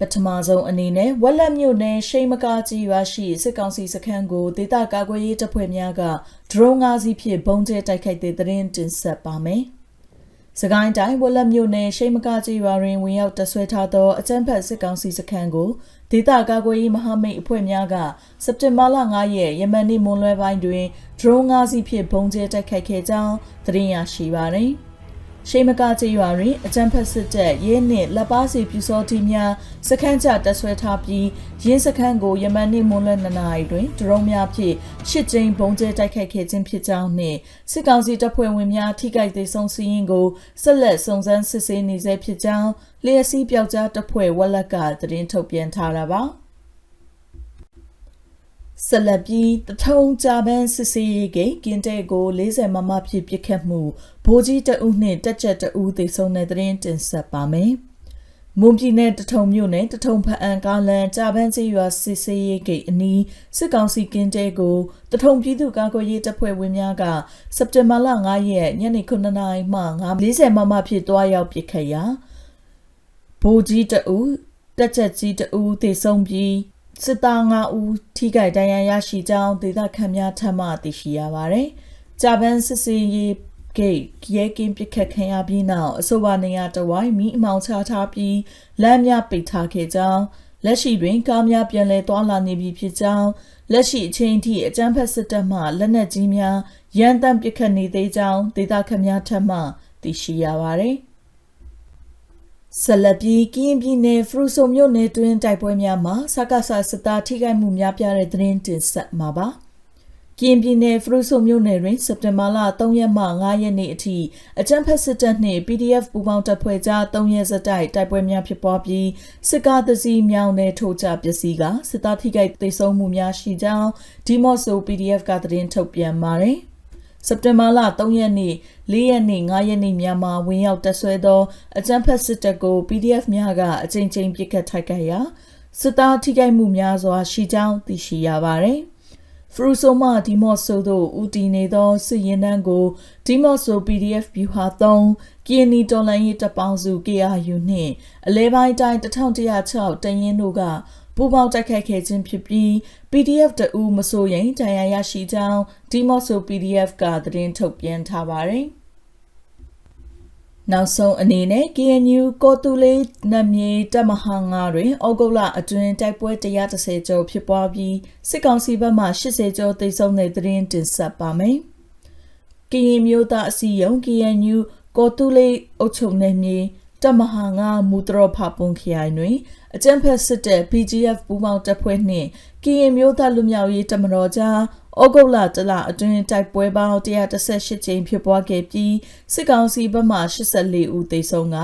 ပထမဆုံးအနေနဲ့ဝက်လက်မြို့နယ်ရှိမကာကြီးရွာရှိစစ်ကောင်စီစခန်းကိုဒေသကာကွယ်ရေးတပ်ဖွဲ့များကဒရုန်း၅စီးဖြင့်ပုံကျဲတိုက်ခိုက်တဲ့သတင်းတင်ဆက်ပါမယ်။စကိုင်းတိုင်းဝက်လက်မြို့နယ်ရှိမကာကြီးရွာတွင်ဝင်ရောက်တဆွဲထားသောအကြမ်းဖက်စစ်ကောင်စီစခန်းကိုဒေသကာကွယ်ရေးမဟာမိတ်အဖွဲ့များကစက်တင်ဘာလ9ရက်ယမန်နေ့မွန်းလွဲပိုင်းတွင်ဒရုန်း၅စီးဖြင့်ပုံကျဲတိုက်ခိုက်ခဲ့ကြောင်းသတင်းရရှိပါသည်။ ရှိမကကျေးရွာတွင်အကြံဖက်စစ်တပ်ရဲနှင့်လက်ပါစီပြူစောတီများစခန်းချတပ်ဆွဲထားပြီးရင်းစခန်းကိုယမန်နေ့မွန်းလွဲ2နာရီတွင်ဒရုန်းများဖြင့်ရှစ်ကြိမ်ဘုံကျဲတိုက်ခိုက်ခဲ့ခြင်းဖြစ်ကြောင်းနှင့်စစ်ကောင်စီတပ်ဖွဲ့ဝင်များထိခိုက်သေးဆုံးစီးရင်ကိုဆက်လက်စုံစမ်းစစ်ဆေးနေဆဲဖြစ်ကြောင်းလျှက်စီးပြောက်ကြားတပ်ဖွဲ့ဝက်လက်ကသတင်းထုတ်ပြန်ထားတာပါ။ ဆက်လက်ပြီးတထုံကြပန်းစစ်စေးရေးကိကင်းတဲ့ကို40မမဖြစ်ပစ်ခတ်မှုဗိုလ်ကြီးတအုပ်နှင့်တက်ချက်တအုပ်သိဆုံးတဲ့သတင်းတင်ဆက်ပါမယ်။မွန်ပြည်နယ်တထုံမြို့နယ်တထုံဖအံကားလန်ကြပန်းစီရွာစစ်စေးရေးကိအနီးစစ်ကောင်စီကင်းတဲ့ကိုတထုံပြည်သူ့ကာကွယ်ရေးတပ်ဖွဲ့ဝင်များကစက်တင်ဘာလ9ရက်ညနေ9:00နာရီမှ9:40မမဖြစ်တွားရောက်ပစ်ခတ်ရာဗိုလ်ကြီးတအုပ်တက်ချက်ကြီးတအုပ်သိဆုံးပြီး စစ်သား9ဦးထိခိုက်ဒဏ်ရာရရှိကြောင်းဒေသခံများထပ်မံသိရှိရပါတယ်။ဂျပန်စစ်စေးရေးဂိတ်ရဲကင်းပစ်ခတ်ခံရပြီးနောက်အဆိုပါနေရာတဝိုင်းမိအမောင်ချထားပြီးလမ်းများပိတ်ထားခဲ့ကြောင်းလက်ရှိတွင်ကားများပြန်လည်သွားလာနေပြီဖြစ်ကြောင်းလက်ရှိအချိန်ထိအကြမ်းဖက်စစ်တပ်မှလက်နက်ကြီးများရန်တမ်းပစ်ခတ်နေသေးကြောင်းဒေသခံများထပ်မံသိရှိရပါသည်။ ဆက်လက်ပြီးကရင်ပြည်နယ်ဖရူဆိုမြို့နယ်တွင်တိုက်ပွဲများမှာစကားဆာစစ်သားထိခိုက်မှုများပြတဲ့သတင်းတင်ဆက်မှာပါကရင်ပြည်နယ်ဖရူဆိုမြို့နယ်တွင်စက်တင်ဘာလ3ရက်မှ5ရက်နေ့အထိအကြမ်းဖက်စစ်တပ်နှင့် PDF ပူးပေါင်းတပ်ဖွဲ့ကြား3ရက်စတိုက်တိုက်ပွဲများဖြစ်ပွားပြီးစစ်ကားသစီမြောင်းနဲ့ထိုးချပစ္စည်းကစစ်သားထိခိုက်ဒေဆုံးမှုများရှိကြောင်းဒီမော့ဆို PDF ကသတင်းထုတ်ပြန်ပါတယ်။ စက်တင်ဘာလ3ရက်နေ့4ရက်နေ့5ရက်နေ့များမှာဝင်ရောက်တက်ဆွဲသောအကြမ်းဖက်စစ်တပ်ကို PDF များကအကြိမ်ကြိမ်ပစ်ခတ်ထိုက်ခဲ့ရာစစ်သားထိခိုက်မှုများစွာရှိကြောင်းသိရှိရပါသည်။ဖရူဆိုမဒီမော့ဆိုတို့ဦးတည်နေသောစစ်ရင်တန်းကိုဒီမော့ဆို PDF ဗျူဟာ3ကီနီတော်လန်ရေးတပ်ပေါင်းစု KRU နှင့်အလဲပိုင်းတိုင်း1106တရင်တို့က ပူးပေါင်းတိုက်ခိုက်ခဲ့ခြင်းဖြစ်ပြီး PDF တအူးမစိုးရိမ်တန်ရာရရှိကြောင်းဒီမော့ဆို PDF ကသတင်းထုတ်ပြန်ထားပါတယ်နောက်ဆုံးအနေနဲ့ KNU ကောတူလေးနမြေတပ်မဟာ9တွင်ဩဂုတ်လအတွင်းတိုက်ပွဲ130ကျော်ဖြစ်ပွားပြီးစစ်ကောင်စီဘက်မှ80ကျော်သိမ်းဆုံးတဲ့သတင်းတင်ဆက်ပါမယ်။ကရင်မျိုးသားအစည်းအရုံး KNU ကောတူလေးအုပ်ချုပ်နယ်မြေ တပ်မဟာ9မူတရဖပွန်ခရိုင်တွင်အကြံဖက်စစ်တပ် PGF ပူးပေါင်းတပ်ဖွဲ့နှင့်ကရင်မျိုးသားလူမျိုးရေးတမတော်ကြားဩဂုတ်လတလအတွင်းတိုက်ပွဲပေါင်း118ကြိမ်ဖြစ်ပွားခဲ့ပြီးစစ်ကောင်စီဘက်မှ84ဦးသေဆုံးက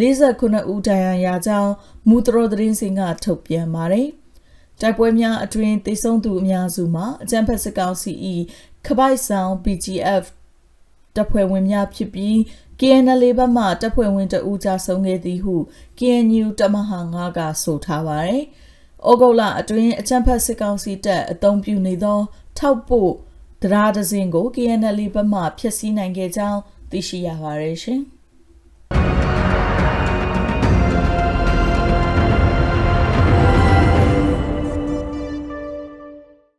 49ဦးဒဏ်ရာရကြောင်းမူတရသတင်းစင်ကထုတ်ပြန်ပါတယ်။တိုက်ပွဲများအတွင်းသေဆုံးသူအများစုမှာအကြံဖက်စစ်ကောင်စီ၏ခပိုက်ဆောင် PGF တပ်ဖွဲ့ဝင်များဖြစ်ပြီး KNL ဘက်မှတပ်ဖွဲ့ဝင်တဦးကြဆုံးခဲ့သည်ဟု KNU တမဟာ9ကဆိုထားပါတယ်။ဩဂုတ်လအတွင်းအချမ်းဖတ်စစ်ကောင်စီတပ်အုံပြုနေသော ထောက်ပို့တရားဒဇင်ကို KNL ဘက်မှဖျက်ဆီးနိုင်ခဲ့ကြောင်းသိရှိရပါတယ်ရှင်။